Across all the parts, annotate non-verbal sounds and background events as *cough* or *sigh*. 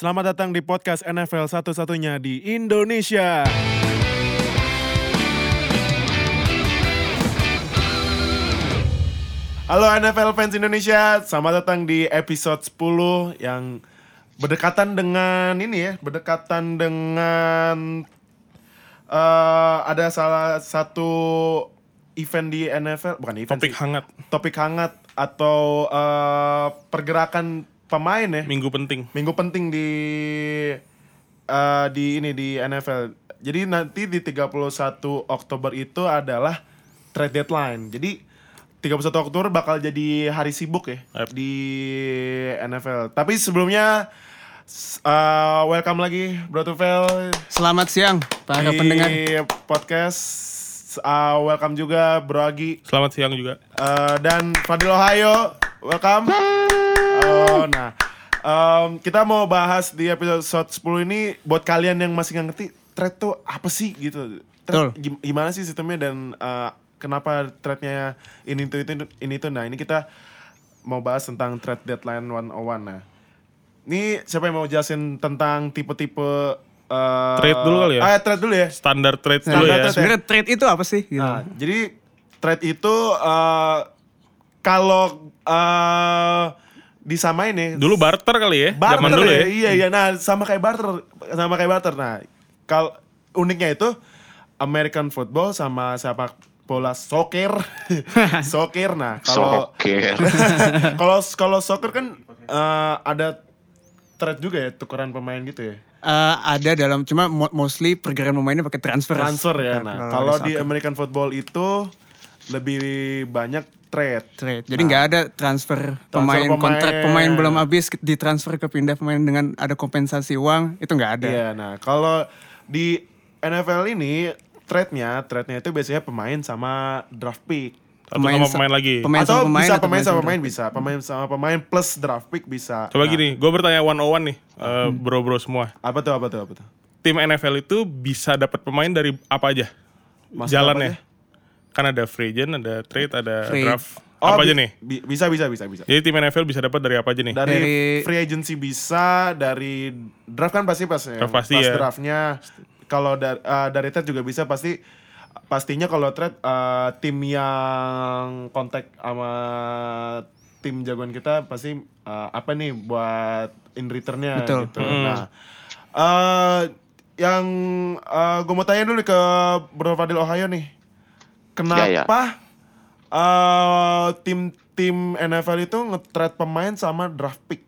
Selamat datang di podcast NFL satu-satunya di Indonesia. Halo NFL fans Indonesia, selamat datang di episode 10 yang berdekatan dengan ini ya, berdekatan dengan eh, ada salah satu event di NFL, bukan event Topik sih, hangat, topik hangat atau eh, pergerakan pemain ya minggu penting. minggu penting di eh, di ini di NFL. Jadi nanti di 31 Oktober itu adalah trade deadline. Jadi 31 Oktober bakal jadi hari sibuk ya Yep. di NFL. Tapi sebelumnya eh, welcome lagi Bro Tufel Selamat siang para di pendengar. podcast. Eh, welcome juga Bro Agi Selamat siang juga. Eh, dan Fadil Ohio, welcome. Nah, em, kita mau bahas di episode 10 ini buat kalian yang masih nggak ngerti trade tuh apa sih gitu. Gim- gimana sih sistemnya dan eh, kenapa trade-nya ini tuh itu ini tuh. Nah, ini kita mau bahas tentang trade deadline 101 nah. Ini siapa yang mau jelasin tentang tipe-tipe eh, Trade dulu kali ya? Ah, trade dulu ya. Standar trade Nah, dulu ya. trade. Sebenarnya trade itu apa sih? Gitu. Nah, jadi trade itu eh, kalau eh, disamain nih Dulu barter kali ya, barter zaman dulu ya. Iya iya nah sama kayak barter sama kayak barter. Nah, kalau uniknya itu American football sama sepak bola soccer. *laughs* soccer nah kalau Soccer. *laughs* kalau kalau soccer kan eh, ada trade juga ya tukeran pemain gitu ya. Eh, ada dalam cuma mo- mostly pergerakan pemainnya pakai transfer. Transfer ya. Nah, kalau di. American football itu lebih banyak trade. trade. Jadi nggak ada transfer, pemain, pemain. kontrak pemain belum habis ditransfer ke pindah pemain dengan ada kompensasi uang itu nggak ada. Iya, nah kalau di NFL ini trade-nya, trade-nya itu biasanya pemain sama draft pick. Atau sama sa- pemain lagi. Pemain atau sama pemain bisa atau pemain sama sama pemain bisa, pemain sama pemain plus draft pick bisa. Coba Nah, gini, gue bertanya one on one nih, eh, Hmm. bro-bro semua. Apa tuh apa tuh apa tuh? Tim NFL itu bisa dapat pemain dari apa aja? Maksud Jalannya. apa Kan ada free agent, ada trade, ada Free. draft. Oh, apa aja nih? bi- bisa bisa bisa bisa. Jadi tim NFL bisa dapat dari apa aja nih? Dari, Dari- free agency bisa, dari draft kan pasti pas ya. Draft pasti pas ya. draftnya. Kalau dari dari trade juga bisa pasti pastinya kalau trade eh, tim yang kontak sama tim jagoan kita pasti eh, apa nih buat in returnnya Betul. gitu. Nah, eh yang gue mau tanya dulu ke Bro Fadil Ohio nih, Ya, kenapa eh, tim-tim NFL itu nge-trade pemain sama draft pick?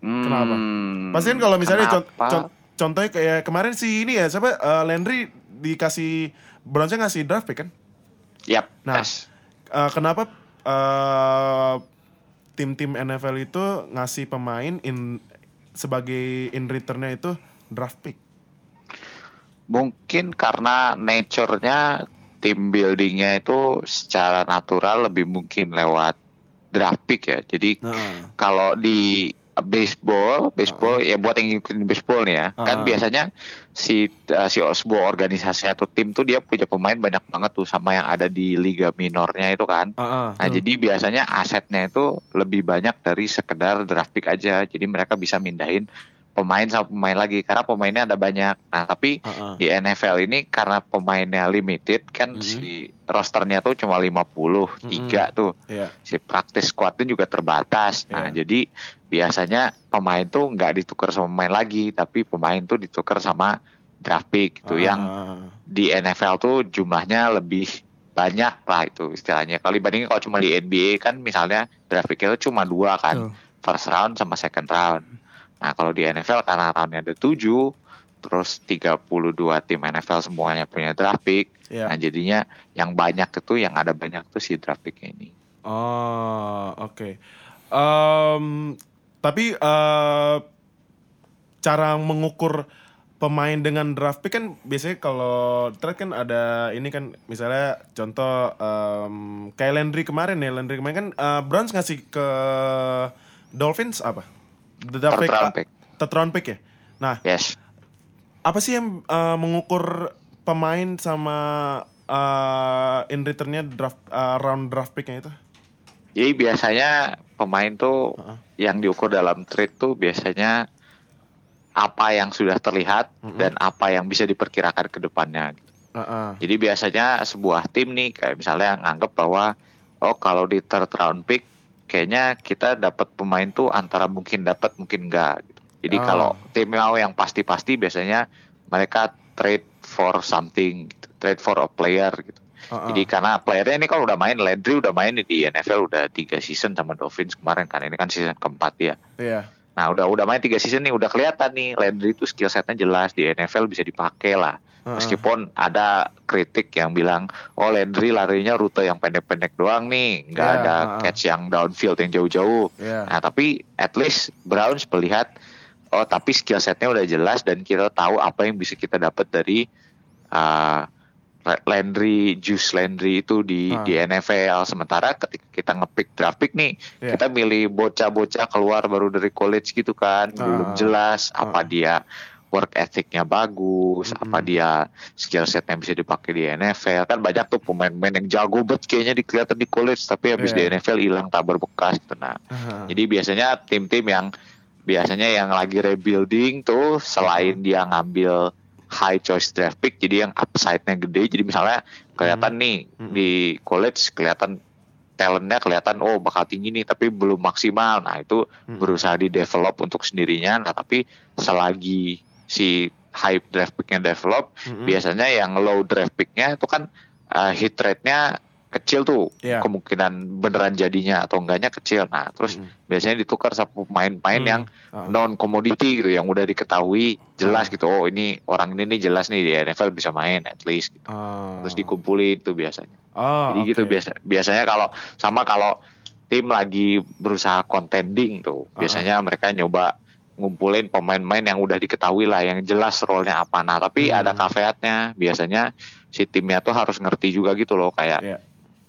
Kenapa? Hmm, Pasti kan kalau misalnya con- kenapa? con- contohnya kayak kemarin si ini ya siapa eh, Landry dikasih Brownsnya ngasih draft pick kan? Yap, Nah, yes. eh, kenapa eh, tim-tim NFL itu ngasih pemain in sebagai in returnnya itu draft pick? Mungkin karena nature-nya tim buildingnya itu secara natural lebih mungkin lewat draft pick ya. Jadi Nah, kalau di baseball, baseball ya buat yang ngikutin baseball nih ya, kan Ah. biasanya si uh, si sebuah organisasi atau tim tuh dia punya pemain banyak banget tuh sama yang ada di liga minornya itu kan. ah. Nah, jadi biasanya asetnya itu lebih banyak dari sekedar draft pick aja. Jadi mereka bisa mindahin pemain sama pemain lagi karena pemainnya ada banyak. Nah, tapi Ah, ah. di NFL ini karena pemainnya limited kan Mhm. si rosternya tuh cuma 50, tiga tuh. Iya. Si praktis squadnya juga terbatas. Nah, Iya. jadi biasanya pemain tuh nggak ditukar sama pemain lagi, tapi pemain tuh ditukar sama draft pick gitu yang Ah, di NFL tuh jumlahnya lebih banyak lah itu istilahnya. Kalau dibandingin kalau cuma di NBA kan misalnya draft pick itu cuma dua kan, first round sama second round. Nah kalau di NFL karena roundnya ada tujuh, terus 32 tim NFL semuanya punya draft pick. Iya. Nah jadinya yang banyak itu yang ada banyak tuh si draft pick ini. Oh, oke. Em, tapi eh, cara mengukur pemain dengan draft pick kan biasanya kalau trade kan ada ini kan misalnya contoh em, kayak Landry kemarin ya Landry kemarin kan eh, Browns ngasih ke Dolphins apa? The Third pick, round pick. third round pick ya. Nah, Yes. apa sih yang eh, mengukur pemain sama eh, in returnnya draft eh, round draft picknya itu? Jadi biasanya pemain tuh Heeh. yang diukur dalam trade tuh biasanya apa yang sudah terlihat Mm-mm. dan apa yang bisa diperkirakan ke depannya. Heeh. Jadi biasanya sebuah tim nih kayak misalnya nganggap bahwa oh kalau di third round pick kayaknya kita dapat pemain tuh antara mungkin dapat mungkin enggak gitu. Jadi Ah. kalau tim mau yang pasti-pasti biasanya mereka trade for something gitu. Trade for a player gitu. Heeh. Jadi karena playernya ini kan udah main, Landry udah main di NFL udah tiga season sama Dolphins kemarin kan ini kan season keempat ya. Iya. Nah udah udah main tiga season nih udah kelihatan nih Landry itu skill setnya jelas di NFL bisa dipakai lah. Meskipun ada kritik yang bilang oh Landry larinya rute yang pendek-pendek doang nih, nggak Iya, ada catch yang downfield yang jauh-jauh. Iya. Nah tapi at least Browns melihat oh tapi skill setnya udah jelas dan kita tahu apa yang bisa kita dapat dari uh, Landry, Juice Landry itu di Ah. di NFL. Sementara ketika kita ngepick draft pick nih, Iya. kita milih bocah-bocah keluar baru dari college gitu kan, belum Ah. jelas apa Ah. dia work ethicnya bagus, Mm-mm. apa dia skill setnya bisa dipakai di NFL. Kan banyak tuh pemain-pemain yang jago banget kayaknya di kelihatan di college, tapi habis di Iya. NFL hilang tak berbekas. Gitu. Nah, Heeh. jadi biasanya tim-tim yang biasanya yang lagi rebuilding tuh selain dia ngambil high choice draft pick, jadi yang upside-nya gede. Jadi misalnya kelihatan nih Hmm. di college kelihatan talentnya kelihatan oh bakal tinggi nih tapi belum maksimal. Nah itu Hmm. berusaha di develop untuk sendirinya. Nah tapi selagi si high draft picknya develop, Mm-mm. biasanya yang low draft picknya itu kan uh, hit rate-nya kecil tuh Iya. kemungkinan beneran jadinya atau enggaknya kecil. Nah terus Mm-mm. biasanya ditukar sama pemain-pemain Hmm. yang Ah. non komoditi gitu yang udah diketahui jelas gitu oh ini orang ini nih jelas nih di NFL bisa main at least gitu. Ah. terus dikumpulin tuh biasanya Oh, jadi gitu oke. biasa biasanya kalau sama kalau tim lagi berusaha contending tuh Ah. biasanya mereka nyoba ngumpulin pemain-pemain yang udah diketahui lah yang jelas role-nya apa nah tapi Hmm. ada caveatnya biasanya si timnya tuh harus ngerti juga gitu loh kayak Iya.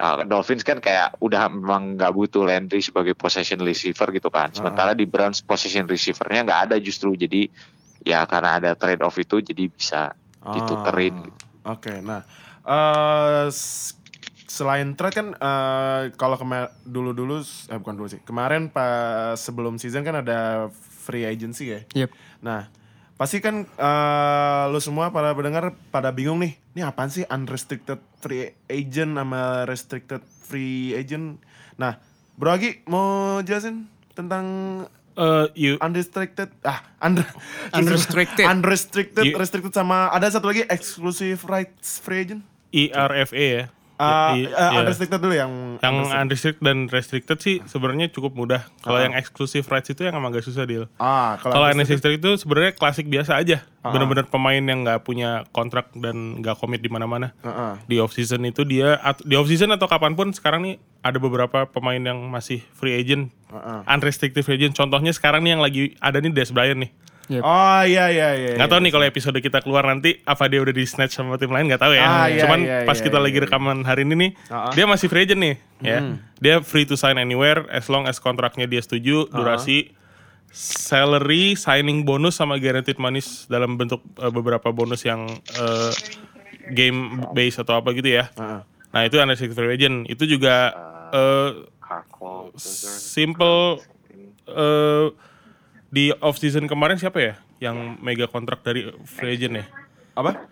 Uh, Dolphins kan kayak udah memang nggak butuh Landry sebagai possession receiver gitu kan. Sementara di Browns possession receivernya nggak ada justru. Jadi ya karena ada trade off itu jadi bisa ditukerin. Ah, gitu. Oke, nah eh, s- selain trade kan eh, kalau kema- dulu-dulu eh bukan dulu sih kemarin pas sebelum season kan ada free agency ya. Yep. Nah pasti kan eh, lu semua para pendengar pada bingung nih, ini apaan sih unrestricted free agent sama restricted free agent? Nah, Bro Agi mau jelasin tentang Eh, you unrestricted ah under, *laughs* Unrestricted. unrestricted You- restricted sama ada satu lagi exclusive rights free agent ERFA ya. Ah, Ya, eh, ya. unrestricted dulu yang Yang unrestricted. unrestricted dan restricted sih sebenarnya cukup mudah. Kalau Ah. yang exclusive rights itu yang emang agak susah deal. ah kalau unrestricted- itu sebenarnya klasik biasa aja. Ah. Bener-bener pemain yang nggak punya kontrak dan nggak komit di mana-mana. Ah. Di off season itu dia di off season atau kapan pun sekarang nih ada beberapa pemain yang masih free agent, Ah, unrestricted free agent. Contohnya sekarang nih yang lagi ada nih Des Bryant nih. Yep. oh iya iya iya Nggak iya. tahu nih kalau episode kita keluar nanti apa dia udah di snatch sama tim lain nggak tahu ya. Ah, iya, Cuman iya, pas iya, kita iya, lagi iya. rekaman hari ini nih, ah. dia masih free agent nih, ya. Dia free to sign anywhere as long as kontraknya dia setuju, durasi, salary, signing bonus sama guaranteed money dalam bentuk eh, beberapa bonus yang eh, game base atau apa gitu ya. Ah. Nah itu unrestricted free agent. Itu juga eh, simple eh, di off season kemarin siapa ya yang mega kontrak dari free agent ya? apa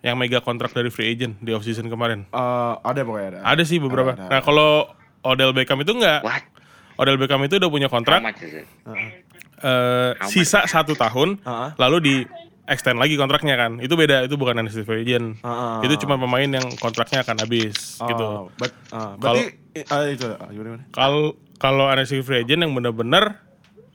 Yang mega kontrak dari free agent di off season kemarin? Eh, ada pokoknya ada Ada sih beberapa. Ada, ada. Nah kalau Odell Beckham itu enggak. What? Odell Beckham itu udah punya kontrak eh, sisa satu tahun, Ah, ah. lalu di extend lagi kontraknya kan. Itu beda, itu bukan unrestricted free agent. Ah, ah. Itu cuma pemain yang kontraknya akan habis Oh, gitu. but, ah, berarti itu ah, gimana, gimana? Kalau kalau unrestricted free agent yang benar-benar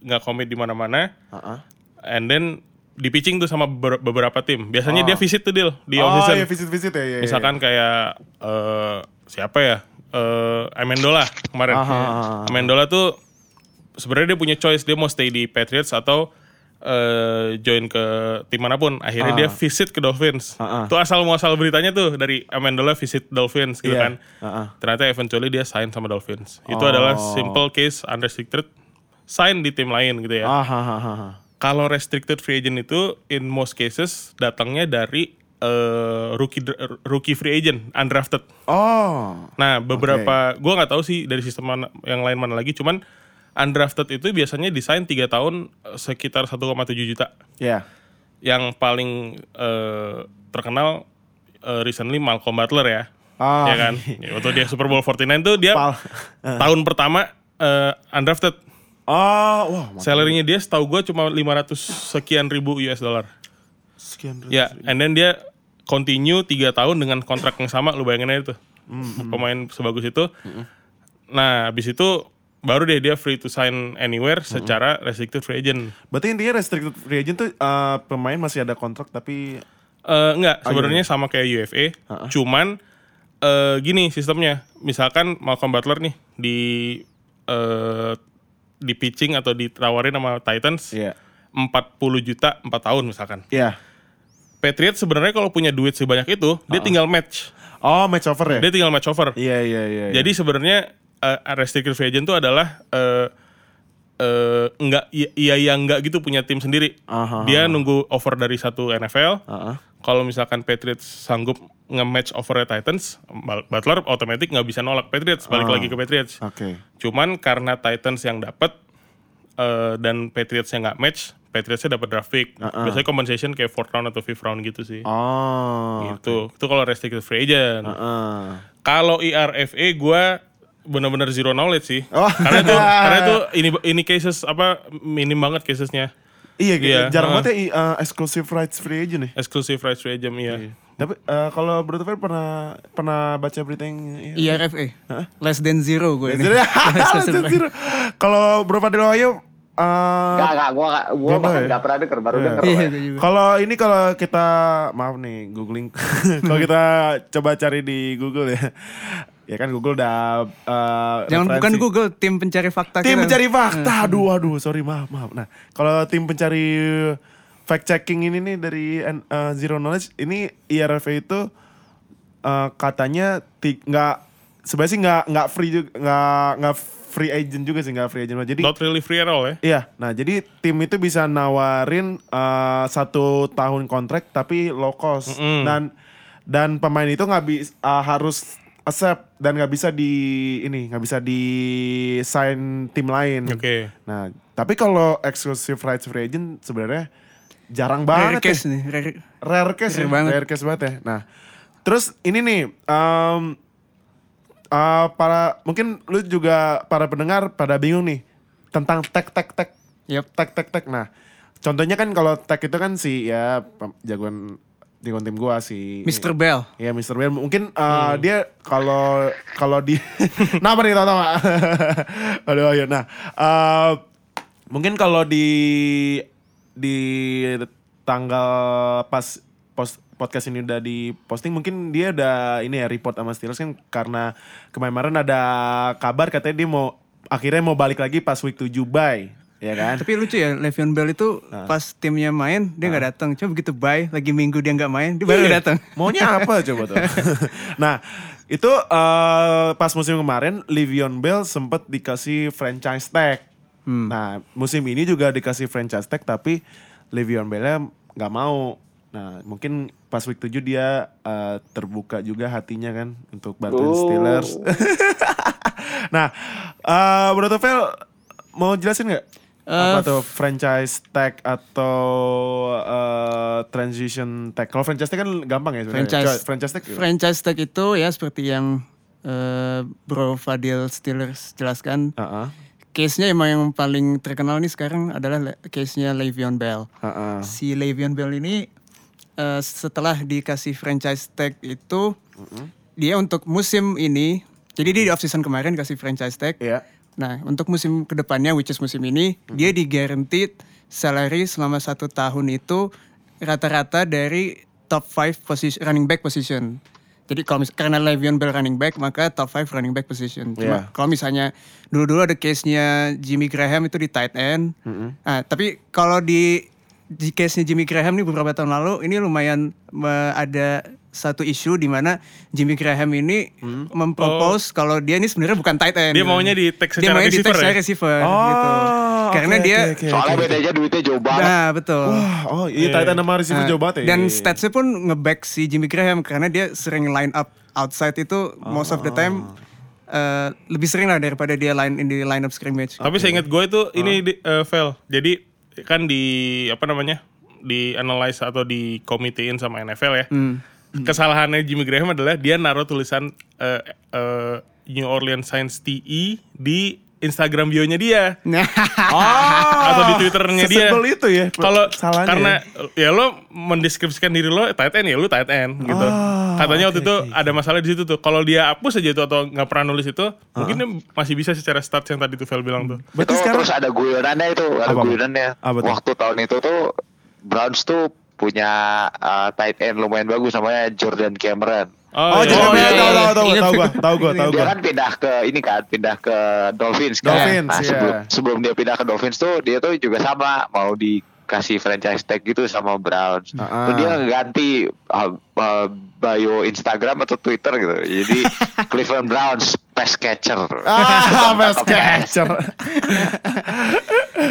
nggak komit di mana-mana, ah. and then di pitching tuh sama ber- beberapa tim. Biasanya Oh. dia visit tuh deal di oh off season. iya visit visit ya, ya, ya. Misalkan kayak eh, siapa ya? Eh Amendola kemarin. Aha. Amendola tuh sebenarnya dia punya choice dia mau stay di Patriots atau eh, join ke tim mana pun. Akhirnya Ah. dia visit ke Dolphins. Ah. Tuh asal muasal beritanya tuh dari Amendola visit Dolphins gitu Iya. kan. Ah. Ternyata eventually dia sign sama Dolphins. Itu Oh. adalah simple case unrestricted sign di tim lain gitu ya. Ah, ah, ah, ah. Kalau restricted free agent itu in most cases datangnya dari eh, rookie rookie free agent undrafted. Oh. Nah, beberapa gua nggak tahu sih dari sistem mana, yang lain mana lagi, cuman undrafted itu biasanya desain 3 tahun eh, sekitar 1,7 juta. Ya. Yang paling eh, terkenal eh, recently Malcolm Butler ya. Ah. Ya kan? Ya, Waktu dia Super Bowl 49 tuh dia Pal- tahun pertama eh, undrafted. Oh, wah. Salary-nya dia setahu gua cuma 500 sekian ribu US dollar. Sekian. Ya, and then dia continue 3 tahun dengan kontrak yang sama, lu bayangin aja tuh. Pemain sebagus itu. Nah, habis itu baru deh dia free to sign anywhere secara restricted free agent. Berarti intinya restricted free agent tuh eh, pemain masih ada kontrak tapi Eh enggak, sebenarnya sama kayak UFA. Cuman eh gini sistemnya. Misalkan Malcolm Butler nih di eh di pitching atau ditawarin sama Titans Iya. 40 juta 4 tahun misalkan. Iya. Patriots sebenarnya kalau punya duit sebanyak itu, dia tinggal match. Oh, match over ya? Dia tinggal match over. Iya, iya, iya. iya. Jadi sebenarnya eh, restricted free agent itu adalah eh eh, enggak iya iya iya enggak gitu punya tim sendiri. Aha. Dia nunggu offer dari satu NFL. Heeh. Kalau misalkan Patriots sanggup nge-match offer Titans, Butler otomatis nggak bisa nolak Patriots, balik lagi ke Patriots. Oke. Cuman karena Titans yang dapat eh, dan Patriots yang nggak match, Patriotsnya dapat draft pick. Biasanya compensation kayak fourth round atau fifth round gitu sih. Oh. Gitu. Itu kalau restricted free agent. Heeh. Kalau E IRFA gue benar-benar zero knowledge sih. Oh. Karena itu *laughs* karena itu ini ini cases apa minim banget casesnya. Iya, gitu. Iya, jarang heeh. banget ya uh, exclusive rights free agent nih. Exclusive rights free agent ya. Tapi eh, kalau Bro Tufel pernah pernah baca berita yang iya. IRFA. Less than zero gue ini. *laughs* Less than zero. Kalau Bro Fadil Wahyu eh, Enggak, enggak, gua enggak, gua bahkan ya? enggak pernah denger, baru Iya. denger. Iya, gue juga. Kalau ini kalau kita maaf nih googling, *laughs* kalau kita coba cari di Google ya, ya kan Google udah eh, Jangan bukan referensi. Google, tim pencari fakta Tim kita. pencari fakta, aduh aduh sorry maaf maaf. Nah kalau tim pencari fact checking ini nih dari eh, Zero Knowledge, ini IRFA itu eh, katanya nggak sebenarnya sih nggak nggak free juga nggak nggak free agent juga sih nggak free agent. Jadi Not really free at all ya. Iya, nah jadi tim itu bisa nawarin eh, satu tahun kontrak tapi low cost dan dan pemain itu nggak bisa harus accept dan nggak bisa di ini nggak bisa di sign tim lain. Oke. Nah tapi kalau exclusive rights free agent sebenarnya jarang Rare banget ya. case nih. rare- Rare case Rare ya, banget. rare case banget ya. Nah, terus ini nih, em, eh, para mungkin lu juga para pendengar pada bingung nih tentang tag tag tag, Yep. tag tag tag. Nah, contohnya kan kalau tag itu kan si ya jagoan jagoan tim gua si Mr. Bell. Ya Mr. Bell mungkin eh, dia kalau kalau di *laughs* Kenapa nih tahu *laughs* Aduh ayo nah eh, mungkin kalau di di tanggal pas post podcast ini udah di posting mungkin dia udah ini ya report sama Steelers kan karena kemarin ada kabar katanya dia mau akhirnya mau balik lagi pas week 7 bye ya kan Tapi lucu ya, Le'Veon Bell itu Nah. pas timnya main dia nggak datang. Coba begitu bye, lagi minggu dia nggak main, dia baru Iya. datang. *laughs* Maunya apa coba tuh? *laughs* nah, itu eh, pas musim kemarin Livion Bell sempat dikasih franchise tag. Nah, musim ini juga dikasih franchise tag tapi Livion Bell nggak mau. Nah, mungkin pas week 7 dia eh, terbuka juga hatinya kan untuk bantuin Oh. Steelers. *laughs* nah, eh Bro Tufel mau jelasin nggak? Apa tuh franchise tag atau eh, transition tag? Kalau franchise tag kan gampang ya sebenarnya. Franchise, Coba, franchise tag. franchise tag itu ya seperti yang eh, Bro Fadil Steelers jelaskan. Heeh. Case-nya emang yang paling terkenal nih sekarang adalah case-nya Le'Veon Bell. Heeh. Si Le'Veon Bell ini eh, setelah dikasih franchise tag itu dia untuk musim ini jadi dia di off season kemarin dikasih franchise tag. Iya. Nah untuk musim ke depannya which is musim ini dia di guaranteed salary selama satu tahun itu rata-rata dari top 5 position running back position. Jadi kalau mis- karena Le'Veon Bell running back maka top 5 running back position. Cuma kalau misalnya dulu-dulu ada case-nya Jimmy Graham itu di tight end. Nah, tapi kalau di di case-nya Jimmy Graham nih beberapa tahun lalu ini lumayan me- ada satu isu di mana Jimmy Graham ini mempropose kalau dia ini sebenarnya bukan tight end. Dia maunya di tag Dia secara maunya di receiver tag ya? secara receiver Oh, gitu. Karena oke, dia oke, oke, Soalnya oke. bedanya duitnya jauh banget. Nah, betul. Wah, oh iya tight end sama receiver Nah, jauh banget ya. Dan statsnya pun nge-back si Jimmy Graham karena dia sering line up outside itu most of the time eh, lebih sering lah daripada dia line in di line up scrimmage. Tapi saya ingat gue itu ini di, eh, fail. Jadi kan di apa namanya di analyze atau di komitein sama NFL ya. Kesalahannya Jimmy Graham adalah dia naruh tulisan eh, eh, New Orleans Saints TE di Instagram bio-nya dia *laughs* Oh, atau di Twitternya dia. itu ya. Kalau karena ya lo mendeskripsikan diri lo tight end ya lo tight end gitu. Oh, Katanya waktu oke, itu oke, ada masalah di situ tuh. Kalau dia hapus aja itu atau nggak pernah nulis itu, mungkin dia masih bisa secara stats yang tadi tuh Vel bilang tuh. Berarti itu sekarang terus ada guyonannya itu, ada Apa, guyonannya. Apa tuh? Waktu tahun itu tuh Browns tuh punya uh, tight end lumayan bagus namanya Jordan Cameron. Oh, iya. jadi Oh, tahu iya, tahu iya. tahu tahu tahu gua, tahu gua, tahu Dia gua. kan pindah ke ini kan, pindah ke Dolphins kan. Dolphins, nah, iya. sebelum sebelum dia pindah ke Dolphins tuh dia tuh juga sama mau dikasih franchise tag gitu sama Browns. Terus dia ah. ganti uh, uh, bio Instagram atau Twitter gitu. Jadi *laughs* Cleveland Browns pass catcher. Ah, *laughs* pass catcher.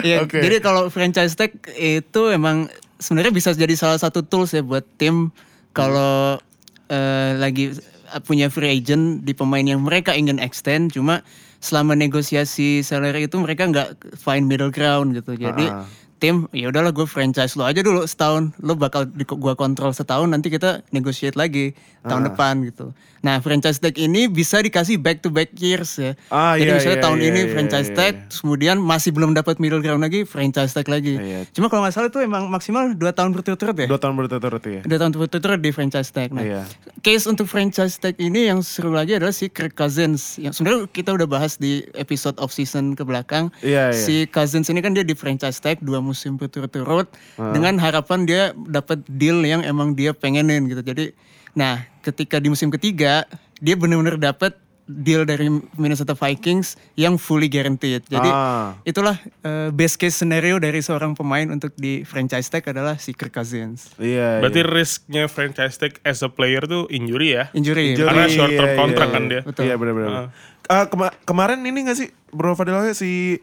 Iya, Oke. jadi kalau franchise tag itu emang sebenarnya bisa jadi salah satu tools ya buat tim kalau eh, lagi punya free agent di pemain yang mereka ingin extend, cuma selama negosiasi salary itu mereka nggak find middle ground gitu. Jadi Ah. Tim ya udahlah gue franchise lo aja dulu setahun, lo bakal di, gua kontrol setahun nanti kita negotiate lagi tahun depan gitu. Nah franchise tag ini bisa dikasih back to back years ya. Ah, Jadi iya, misalnya iya, tahun iya, ini iya, franchise iya, tag, iya. kemudian masih belum dapat middle ground lagi, franchise tag lagi. Iya. Cuma kalau nggak salah itu emang maksimal 2 tahun berturut-turut ya. Dua tahun berturut-turut ya. Dua tahun berturut-turut di franchise tag. Nah, Iya. case untuk franchise tag ini yang seru lagi adalah si Kirk Cousins. Yang sebenarnya kita udah bahas di episode off season ke belakang. Iya, iya. Si Cousins ini kan dia di franchise tag dua musim berturut-turut dengan harapan dia dapat deal yang emang dia pengenin gitu. Jadi, nah ketika di musim ketiga dia benar-benar dapat deal dari Minnesota Vikings yang fully guaranteed. Jadi Ah. itulah eh, best case scenario dari seorang pemain untuk di franchise tag adalah si Kirk Cousins. Iya. Berarti iya. risknya franchise tag as a player tuh injury ya. Injury. Injury, Karena short term iya, kontrak iya, kan iya. dia. Betul. Iya benar-benar. Ah. Eh, kema- kemarin ini gak sih Bro Fadil si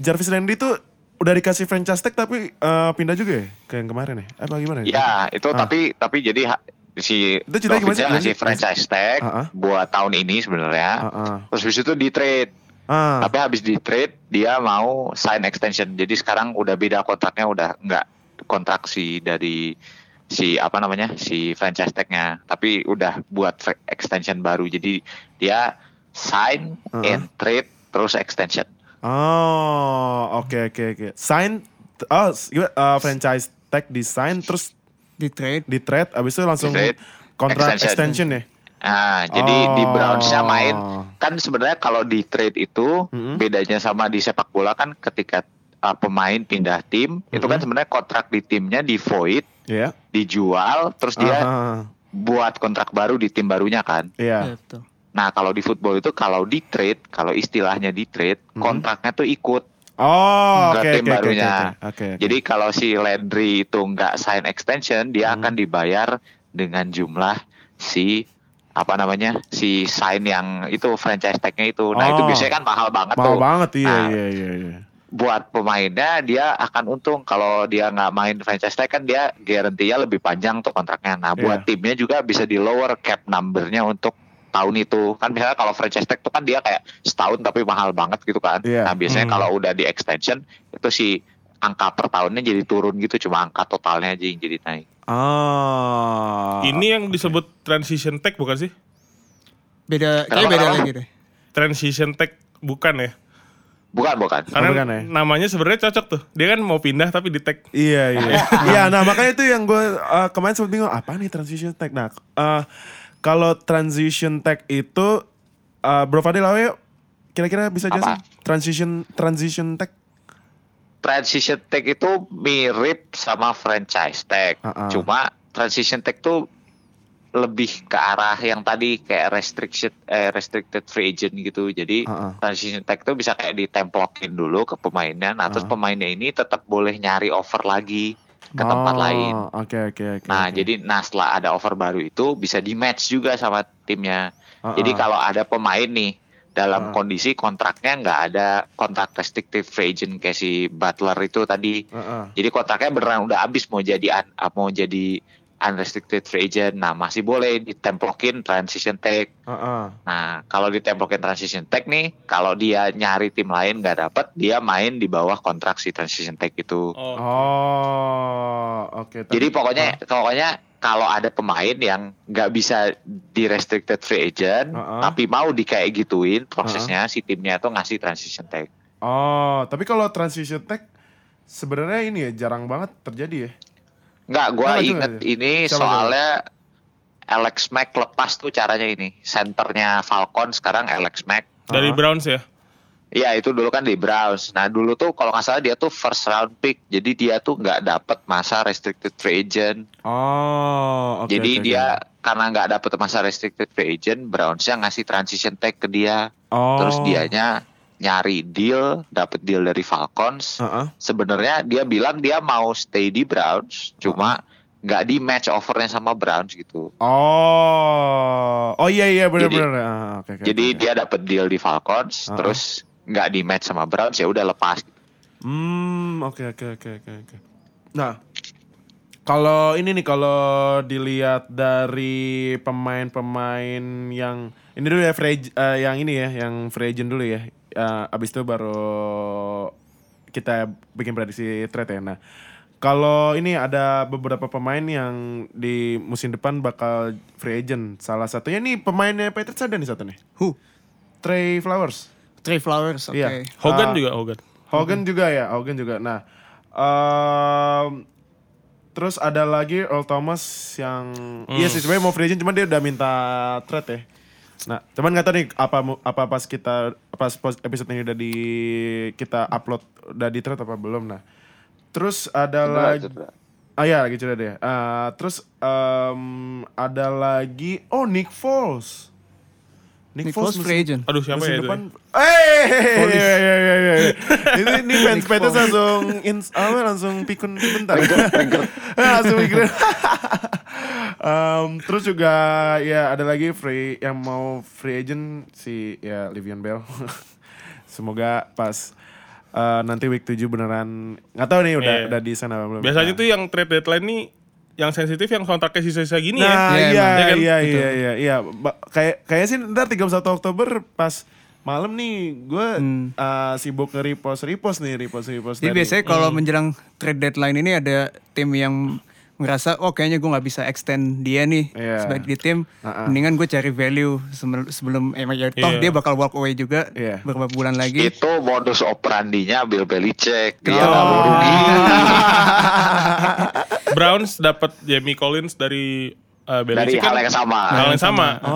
Jarvis Landry tuh udah dikasih franchise tag tapi eh, pindah juga ya ke yang kemarin ya? Apa gimana Ya, itu Ah. tapi tapi jadi ha- si? Dolphinsnya ngasih franchise tag Ah, ah. buat tahun ini sebenarnya. Ah, ah. Terus habis itu di trade. Ah, Tapi habis di trade dia mau sign extension. Jadi sekarang udah beda kontraknya udah nggak kontrak si dari si apa namanya si franchise tagnya tapi udah buat extension baru jadi dia sign Uh-huh. and trade terus extension Oh, oke oke oke. Sign oh, eh, franchise tag design terus di trade. di trade abis itu langsung Di trade, kontrak extension. extension, ya. Nah, jadi di Oh. Brownsnya main kan sebenarnya kalau di trade itu Mhm. bedanya sama di sepak bola kan ketika uh, pemain pindah tim itu kan Mhm. sebenarnya kontrak di timnya di void, Iya. dijual, terus dia Aha, buat kontrak baru di tim barunya kan. Iya. Iya, betul. Nah, kalau di football itu kalau di trade, kalau istilahnya di trade, Mhm. kontraknya tuh ikut. Oh, Ke oke tim oke oke barunya. Jadi kalau si Landry itu nggak sign extension, dia Mhm. akan dibayar dengan jumlah si apa namanya si sign yang itu franchise tagnya itu. Nah itu Oh. biasanya kan mahal banget mahal tuh. banget iya Nah, iya iya iya. buat pemainnya dia akan untung kalau dia nggak main franchise tag kan dia garantinya lebih panjang tuh kontraknya. Nah buat Iya. timnya juga bisa di lower cap numbernya untuk tahun itu kan misalnya kalau franchise tag tuh kan dia kayak setahun tapi mahal banget gitu kan. Iya. Nah biasanya Hmm. kalau udah di extension itu si angka per tahunnya jadi turun gitu cuma angka totalnya aja yang jadi naik. Ah. Ini yang disebut transition tag bukan sih? Beda, kayak beda lagi deh. Transition tag bukan ya? Bukan bukan. Karena bukan ya? namanya sebenarnya cocok tuh. Dia kan mau pindah tapi di tag. Iya iya. *laughs* Iya, nah makanya itu yang gue uh, kemarin sempat bingung apa nih transition tag. Nah, uh, kalau transition tag itu uh, Bro Fadil ayo kira-kira bisa jelasin Apa? transition transition tag? transition tag itu mirip sama franchise tag. Ah, ah. Cuma transition tag tuh lebih ke arah yang tadi kayak restriction eh, restricted free agent gitu. Jadi Ah, ah. transition tag tuh bisa kayak ditemplokin dulu ke pemainnya. Nah, terus Ah. pemainnya ini tetap boleh nyari offer lagi ke tempat Oh, lain. Oke oke oke. Nah, oke. jadi nah setelah ada offer baru itu bisa di match juga sama timnya. Ah, Jadi ah. kalau ada pemain nih dalam kondisi kontraknya nggak ada kontrak restricted free agent kayak si Butler itu tadi. Heeh. Jadi kontraknya beneran udah habis mau jadi mau jadi unrestricted free agent. Nah, masih boleh ditemplokin transition tag. Heeh. Nah, kalau ditemplokin transition tag nih, kalau dia nyari tim lain nggak dapet, dia main di bawah kontrak si transition tag itu. Oh. Oh, oke. Tapi- Jadi pokoknya pokoknya kalau ada pemain yang nggak bisa di restricted free agent, Uh-uh. tapi mau di kayak gituin prosesnya si timnya tuh ngasih transition tag. Oh, tapi kalau transition tag sebenarnya ini ya jarang banget terjadi ya. Nggak, gua Oh, itu inget ini Siapa, soalnya Alex Mack lepas tuh caranya ini. Centernya Falcon sekarang Alex Mack. Dari Ah. Browns ya. Iya itu dulu kan di Browns. Nah dulu tuh kalau nggak salah dia tuh first round pick. Jadi dia tuh nggak dapet masa restricted free agent. Oh, oke. Jadi oke. dia karena nggak dapet masa restricted free agent, Brownsnya ngasih transition tag ke dia. oh. Terus dianya nyari deal, dapet deal dari Falcons. Heeh. Sebenarnya dia bilang dia mau stay di Browns, cuma nggak di match offernya sama Browns gitu. Oh, oh iya iya Jadi- benar-benar. Ah, oke, oke, Jadi oke. dia dapet deal di Falcons, Uh-uh. terus nggak di match sama Browns ya udah lepas. Hmm, oke oke oke oke oke. Nah, kalau ini nih kalau dilihat dari pemain-pemain yang ini dulu ya free eh, yang ini ya, yang free agent dulu ya. Eh, abis itu baru kita bikin prediksi trade ya. Nah, kalau ini ada beberapa pemain yang di musim depan bakal free agent. Salah satunya nih pemainnya Patriots ada nih satu nih. Who? Trey Flowers. Trey Flowers, oke. Iya. Hogan Ah, juga Hogan. Hogan juga ya, Hogan juga. Nah, em, terus ada lagi Earl Thomas yang iya sih sebenarnya mau free agent, cuman dia udah minta trade ya. Nah, cuman nggak tahu nih apa apa pas kita pas episode ini udah di kita upload udah di trade apa belum. Nah, terus ada lagi Ah ya lagi cedera dia. Ah, terus em, ada lagi oh Nick Foles. Nick Foles free agent. Aduh siapa musim ya itu? depan. Eh, *laughs* ini ini fans Patriots langsung ins, apa langsung pikun bentar. *laughs* langsung pikun. *laughs* Em, terus juga ya ada lagi free yang mau free agent si ya Livian Bell. *laughs* Semoga pas eh, nanti week 7 beneran nggak tahu nih udah Iya. udah di sana belum. Biasanya Nah. tuh yang trade deadline nih yang sensitif yang kontraknya sisa-sisa gini ya. Nah, Iya, iya, iya, Iya kan? iya, iya, iya, iya. Ba- Kayak kayak sih ntar 31 Oktober pas malam nih gue uh, sibuk nge-repost repost nih repost repost Jadi dari- biasanya kalau menjelang trade deadline ini ada tim yang ngerasa oh kayaknya gue nggak bisa extend dia nih Iya. sebagai di tim ah. mendingan gue cari value sebelum, sebelum emang ya toh Iya. dia bakal walk away juga Iya. beberapa bulan lagi Itu modus operandinya Bill Belichick. Dia Oh. nggak mau *laughs* rugi. Browns dapat Jamie Collins dari uh, Dari Belichick hal kan yang sama. hal yang sama. Oh,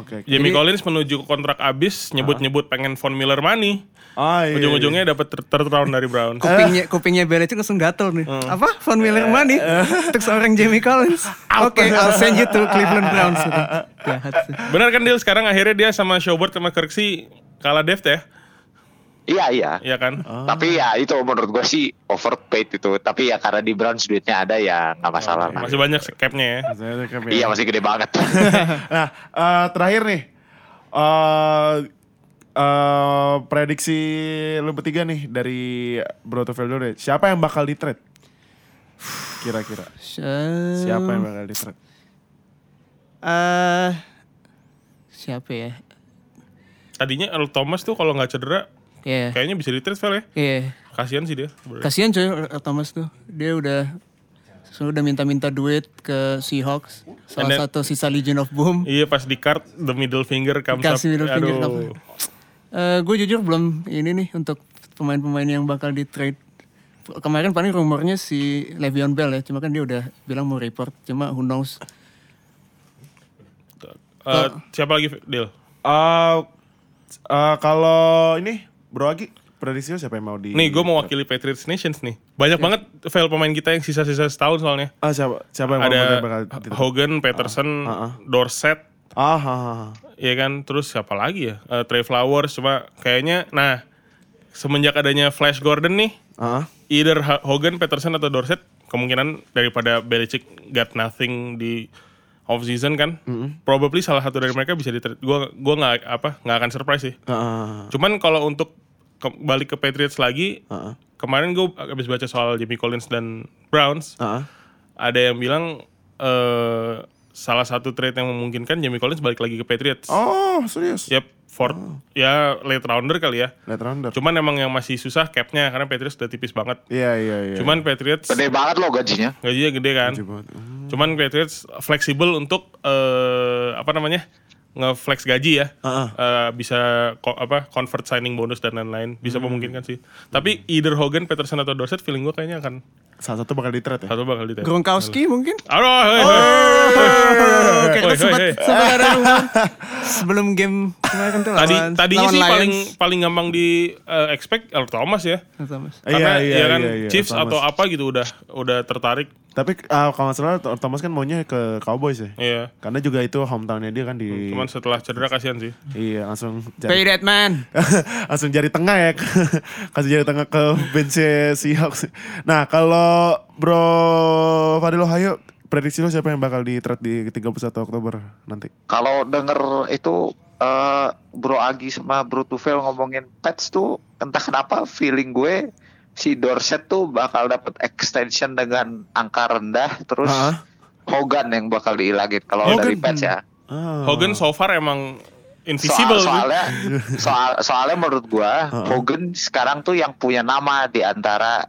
oke. oke. Jamie Jadi- Collins menuju kontrak abis nyebut-nyebut pengen Von Miller money. Oh, iya, Ujung-ujungnya dapat third round dari Browns. *laughs* kupingnya kupingnya Belichick langsung gatel nih apa Von Miller money *laughs* untuk seorang Jamie Collins oke I'll send you to Cleveland Browns jahat sih. Benar kan Dil sekarang akhirnya dia sama Schobert sama Kirksey kalah depth ya? Iya iya. Iya kan? Tapi ya itu menurut gue sih overpaid itu. Tapi ya karena di Browns duitnya ada ya nggak masalah. lah. Masih banyak capnya ya. Ya. Iya masih gede banget. *laughs* Nah, eh, terakhir nih. eh eh, prediksi lu bertiga nih dari Broto Veldore. Siapa yang bakal di trade? Kira-kira. Siapa yang bakal di trade? Eh, siapa ya Tadinya Earl Thomas tuh kalau nggak cedera Iya, kayaknya bisa di trade ya. iya. Kasihan sih dia. Kasihan coy Thomas tuh. Dia udah sudah minta-minta duit ke Seahawks. Salah then- satu sisa Legion of Boom. Iya pas di card the middle finger comes up. Dikasih middle finger Aduh. Eh gue jujur belum ini nih untuk pemain-pemain yang bakal di trade. Kemarin paling rumornya si Le'Veon Bell ya, cuma kan dia udah bilang mau report, cuma who knows. Eh, siapa lagi Dil? Eh, eh, kalau ini Bro Agi, prediksi siapa yang mau di Nih gue mau wakili Patriots Nations nih. Banyak banget file pemain kita yang sisa-sisa setahun soalnya. Ah, siapa siapa yang mau Ada bakal di trade? Hogan, Peterson, Ah, ah. Dorset, Ah, ah, ah. Iya kan, terus siapa lagi ya? Eh, Trey Flowers, cuma kayaknya, nah semenjak adanya Flash Gordon nih, Ah, ah. either Hogan, Peterson atau Dorset, kemungkinan daripada Belichick got nothing di off season kan. Probably salah satu dari mereka bisa di gua gua nggak apa nggak akan surprise sih. Heeh. Cuman kalau untuk ke- balik ke Patriots lagi, Heeh. kemarin gue habis baca soal Jimmy Collins dan Browns, Heeh. ada yang bilang eh salah satu trade yang memungkinkan Jimmy Collins balik lagi ke Patriots. Oh, serius? Yep, fourth ya late rounder kali ya. Late rounder. Cuman emang yang masih susah capnya karena Patriots udah tipis banget. Iya, iya, iya. Cuman Patriots Gede banget loh gajinya. gajinya gede kan. Gede banget. Hmm. Cuman Patriots fleksibel untuk eh apa namanya? ngeflex gaji ya. Heeh. Eh, bisa ko- apa convert signing bonus dan lain-lain bisa memungkinkan sih. Tapi either Hogan, Peterson atau Dorset feeling gue kayaknya akan Salah satu bakal di trade ya? satu bakal di Gronkowski mungkin? Aduh, hei, hei. Oke, Hei, kita hei, sempat hei. sempat ada *laughs* rumor sebelum game kemarin tuh Tadi lawan tadinya lawan sih Lions. paling paling gampang di eh, expect Earl Thomas ya. Thomas. Karena Iya, ya kan iya, iya, Chiefs atau apa gitu udah udah tertarik. Tapi uh, kalau nggak salah Thomas kan maunya ke Cowboys ya? Iya. Karena juga itu hometownnya dia kan di... Cuman setelah cedera kasihan sih. Iya, langsung Pay jari, that man. *laughs* langsung jari tengah ya. *laughs* Kasih jari tengah ke bench Seahawks. Nah, kalau Bro Fadil Ohio, prediksi lo siapa yang bakal di trade di 31 Oktober nanti? Kalau denger itu eh, Bro Agi sama Bro Tufel ngomongin Pets tuh entah kenapa feeling gue si Dorset tuh bakal dapat extension dengan angka rendah terus Ah. Hogan yang bakal diilangin kalau dari Pets ya. Ah. Hogan so far emang Soal, invisible. sih. soalnya *laughs* soal soalnya menurut gua Hogan sekarang tuh yang punya nama di antara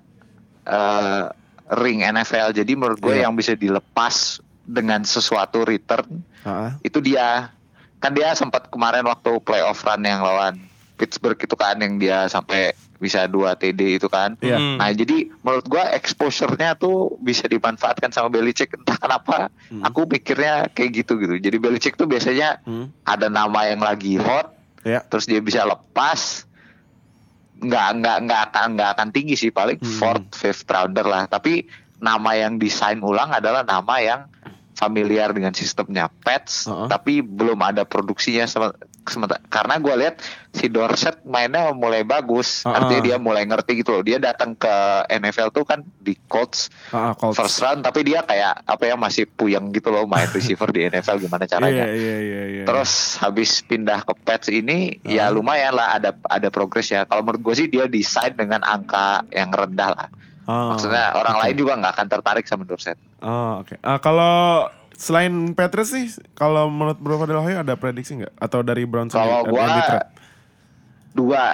eh, ring NFL. Jadi menurut gue Iya. yang bisa dilepas dengan sesuatu return Ah. itu dia. Kan dia sempat kemarin waktu playoff run yang lawan Pittsburgh itu kan yang dia sampai bisa 2 TD itu kan. Iya. Hmm. Nah, jadi menurut gua exposure-nya tuh bisa dimanfaatkan sama Belichick entah kenapa. Aku pikirnya kayak gitu gitu. Jadi Belichick tuh biasanya Hmm. ada nama yang lagi hot Ya. terus dia bisa lepas nggak nggak nggak akan nggak akan tinggi sih paling Hmm. fourth fifth rounder lah tapi nama yang desain ulang adalah nama yang familiar dengan sistemnya Pets Uh-uh. tapi belum ada produksinya sem- sementara karena gue lihat si Dorset mainnya mulai bagus Uh-uh. artinya dia mulai ngerti gitu loh dia datang ke NFL tuh kan di Colts Ah, ah, Colts. first round tapi dia kayak apa ya masih puyeng gitu loh main *laughs* receiver di NFL gimana caranya Iya, iya, iya, iya. Terus habis pindah ke Pets ini ya Ah. lumayan lah ada ada progres ya. Kalau menurut gue sih dia desain dengan angka yang rendah lah. Ah, Maksudnya orang oke. lain juga nggak akan tertarik sama Dorset. Oh, oke. Ah, kalau selain Patriots sih, kalau menurut Bro Fadil Ohio ada prediksi nggak? Atau dari Browns Kalau gua dua,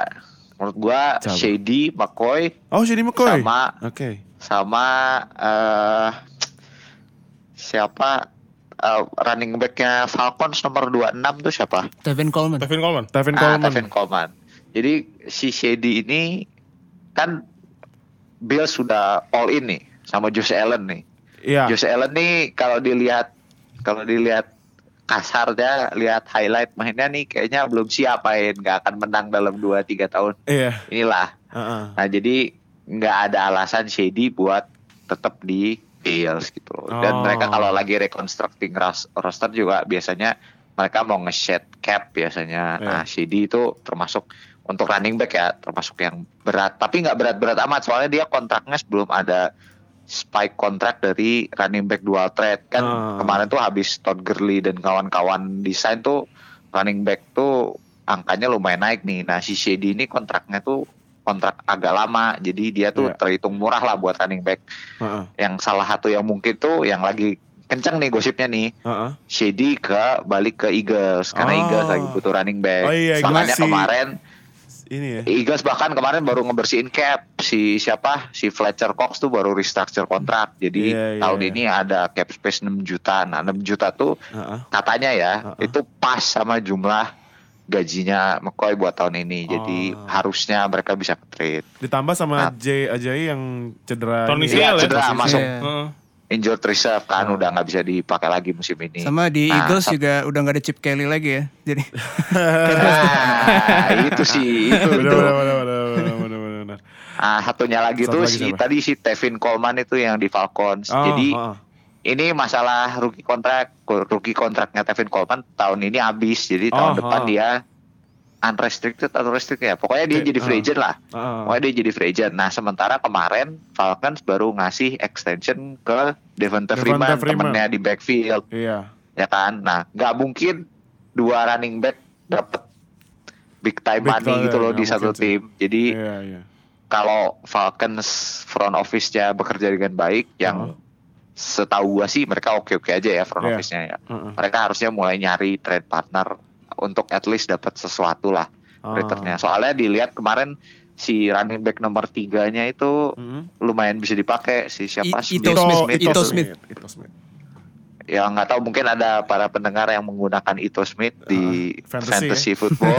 menurut gua Siapa? Shady, McCoy Oh, Shady McCoy. sama Oke. sama eh siapa eh, running backnya Falcons nomor 26 tuh siapa? Tevin Coleman. Tevin Coleman. Tevin Ah, Coleman. Tevin Coleman. Jadi si Shady ini kan Bill sudah all in nih sama Josh Allen nih. Iya. Josh Allen nih kalau dilihat kalau dilihat kasarnya lihat highlight mainnya nih kayaknya belum siap main nggak akan menang dalam 2-3 tahun Iya. inilah Heeh. nah jadi nggak ada alasan Shady buat tetap di Bills gitu dan Oh. mereka kalau lagi reconstructing ros- roster juga biasanya mereka mau nge-shed cap biasanya Iya. nah Shady itu termasuk untuk running back ya termasuk yang berat tapi nggak berat-berat amat soalnya dia kontraknya sebelum ada spike kontrak dari running back dual threat kan Ah. kemarin tuh habis Todd Gurley dan kawan-kawan desain tuh running back tuh angkanya lumayan naik nih nah si Shady ini kontraknya tuh kontrak agak lama jadi dia tuh Iya. terhitung murah lah buat running back Heeh. yang salah satu yang mungkin tuh yang lagi kenceng nih gosipnya nih Heeh. Shady ke balik ke Eagles karena Oh. Eagles lagi butuh running back Oh iya, sih. kemarin Ini ya. Eagles bahkan kemarin baru ngebersihin cap si siapa si Fletcher Cox tuh baru restructure kontrak jadi Iya, iya, tahun iya. ini ada cap space 6 juta nah 6 juta tuh Heeh. katanya ya Uh-uh. itu pas sama jumlah gajinya McCoy buat tahun ini jadi Oh. harusnya mereka bisa trade Ditambah sama Nah. Jay Ajayi yang cedera. Tony ini. Iya, Iya, ya, cedera masuk Iya. Heeh. Injured reserve kan Oh. udah nggak bisa dipakai lagi musim ini Sama di Nah, Eagles juga udah nggak ada Chip Kelly lagi ya. Jadi Nah, itu sih itu, Bener, itu. bener, bener, bener, bener, bener, bener, bener. Ah, satunya lagi Satu tuh lagi si siapa? tadi si Tevin Coleman itu yang di Falcons. Oh, Jadi heeh. ini masalah rookie kontrak, rookie kontraknya Tevin Coleman tahun ini habis. Jadi tahun Oh, depan oh. dia unrestricted atau restricted ya. Pokoknya dia Oke, jadi free oh. agent lah. Heeh. Pokoknya dia jadi free agent. Nah, sementara kemarin Falcons baru ngasih extension ke Devonta Devonta Freeman, Freeman. temennya di backfield. Iya. ya kan. Nah, nggak mungkin dua running back dapat big time Big money gitu loh di satu mungkin sih. tim. Jadi Iya, iya. kalau Falcons front office-nya bekerja dengan baik, yang setahu gua sih mereka oke-oke aja ya front Iya. office-nya ya. Heeh. Mereka harusnya mulai nyari trade partner untuk at least dapat sesuatu lah Ah. returnnya. Soalnya dilihat kemarin si running back nomor tiganya itu Mm-mm. lumayan bisa dipakai si siapa I- Smith. Ito Smith, Ito Ito Smith. Ito Smith. Ya nggak tahu mungkin ada para pendengar yang menggunakan Ito Smith di Ah, fantasy fantasy, ya. *laughs* football.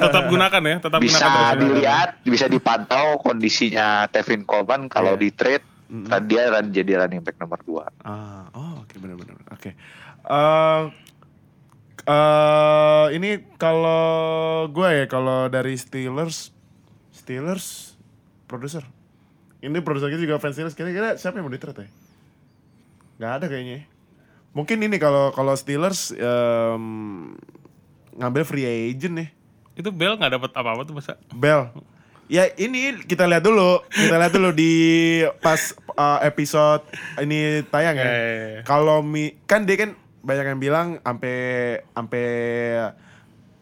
Tetap gunakan ya, tetap bisa gunakan dilihat, bisa dipantau kondisinya Tevin Coleman kalau Iya. di trade kan dia jadi running back nomor 2. Ah, oh oke benar-benar. Oke. Eh, eh, ini kalau gue ya kalau dari Steelers, Steelers produser. Ini produser kita juga fans Steelers. Kira-kira siapa yang mau di-trade ya? Gak ada kayaknya. ya. Mungkin ini kalau kalau Steelers em, ngambil free agent nih. Itu Bell nggak dapat apa-apa tuh masa. Bell. Ya ini kita lihat dulu, kita lihat dulu di pas uh, episode ini tayang ya. Ya, ya, ya. Kalau mi kan dia kan banyak yang bilang sampai sampai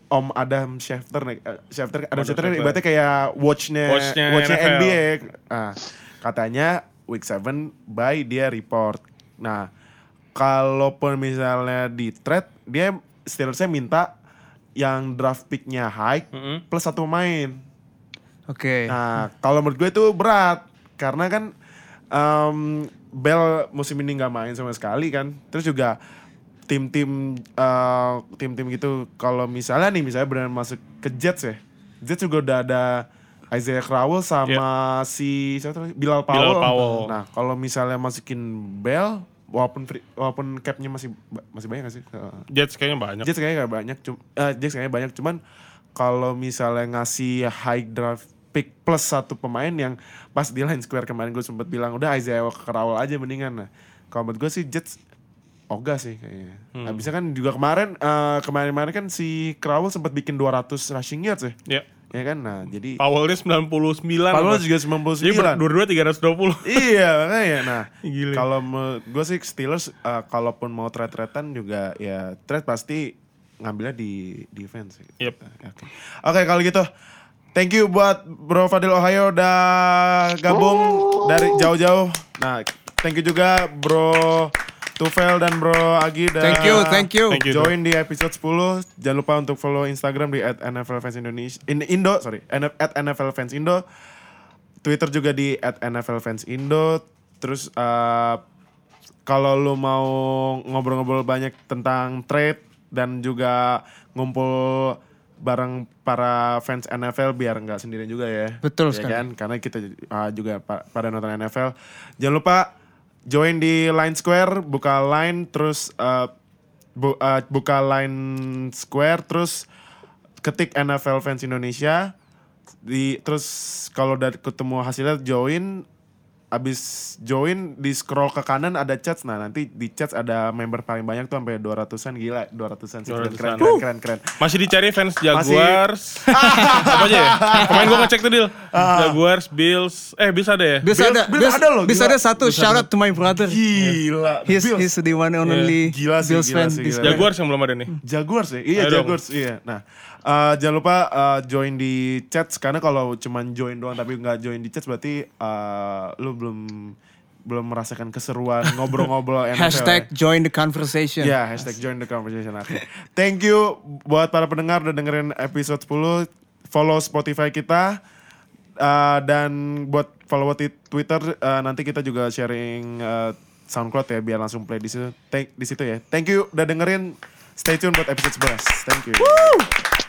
Om Adam Schefter nih, eh, Schefter Adam Schefter Schefter. berarti kayak watchnya Watch-nya watchnya NFL. NBA. Nah, katanya week 7 by dia report. Nah, kalaupun misalnya di trade dia Steelersnya minta yang draft picknya high Mm-mm. plus satu pemain. Oke. Nah, kalau menurut gue itu berat karena kan em, Bell musim ini nggak main sama sekali kan. Terus juga tim-tim eh, tim-tim gitu kalau misalnya nih misalnya benar masuk ke Jets ya. Jets juga udah ada Isaiah Crowell sama si siapa? Bilal Powell. Bilal Powell. Nah, kalau misalnya masukin Bell walaupun free- walaupun capnya masih masih banyak gak sih? Jets kayaknya banyak. Jets kayaknya gak banyak, cum eh, Jets kayaknya banyak, cuman kalau misalnya ngasih high draft pick plus satu pemain yang pas di line square kemarin gue sempet bilang udah Isaiah Crowell aja mendingan nah. Kalau menurut gue sih Jets ogah sih kayaknya. Nah, bisa kan juga kemarin eh, kemarin-kemarin kan si Crowell sempat bikin 200 rushing yards ya. Ya. Ya kan? Nah, jadi Powell-nya 99. Powell juga Jadi 99. berdua 320. iya makanya nah *laughs* kalau gue sih Steelers eh, kalaupun mau trade tradean juga ya trade pasti ngambilnya di defense sih. Yep. Oke Oke, kalau gitu thank you buat Bro Fadil Ohio udah gabung dari jauh-jauh. Nah thank you juga Bro Tufel dan Bro Agi udah Thank you, thank you. Thank you. join di episode 10. Jangan lupa untuk follow Instagram di @nflfansindonesia in, Indo, sorry, N- @nflfansindo. Twitter juga di @nflfansindo. Terus eh, kalau lu mau ngobrol-ngobrol banyak tentang trade dan juga ngumpul bareng para fans NFL biar nggak sendirian juga ya. Betul Ya sekali. kan? Karena kita uh, juga pa- pada nonton NFL. Jangan lupa join di Line Square, buka line terus uh, bu- uh, buka line Square terus ketik NFL fans Indonesia. Di terus kalau udah ketemu hasilnya join abis join di scroll ke kanan ada chats nah nanti di chats ada member paling banyak tuh sampai 200-an gila 200-an sih keren 200-an. keren keren keren, keren. Masih dicari fans Jaguars. *laughs* Apa aja ya? Kemarin gue ngecek tuh deal. Jaguars, Bills. Eh, Bills ada ya? Bisa ada, Bills bisa ada loh, Bisa gila. ada satu shout out to my brother. gila He's, Bills. he's the one and only Gila sih, Bills gila fan. sih, gila. Jaguars yang belum ada nih. Jaguars ya? Iya Ayo dong. Jaguars, iya. Nah, eh, jangan lupa eh, join di chats karena kalau cuman join doang tapi nggak join di chats berarti eh, lu belum belum merasakan keseruan ngobrol-ngobrol *laughs* NFL. Hashtag ya. join the conversation. Ya, hashtag join the conversation. Oke. Thank you buat para pendengar udah dengerin episode 10. Follow Spotify kita. Eh, dan buat follow di Twitter eh, nanti kita juga sharing eh, SoundCloud ya biar langsung play di situ. Thank di situ ya. Thank you udah dengerin. Stay tune buat episode 11. Thank you.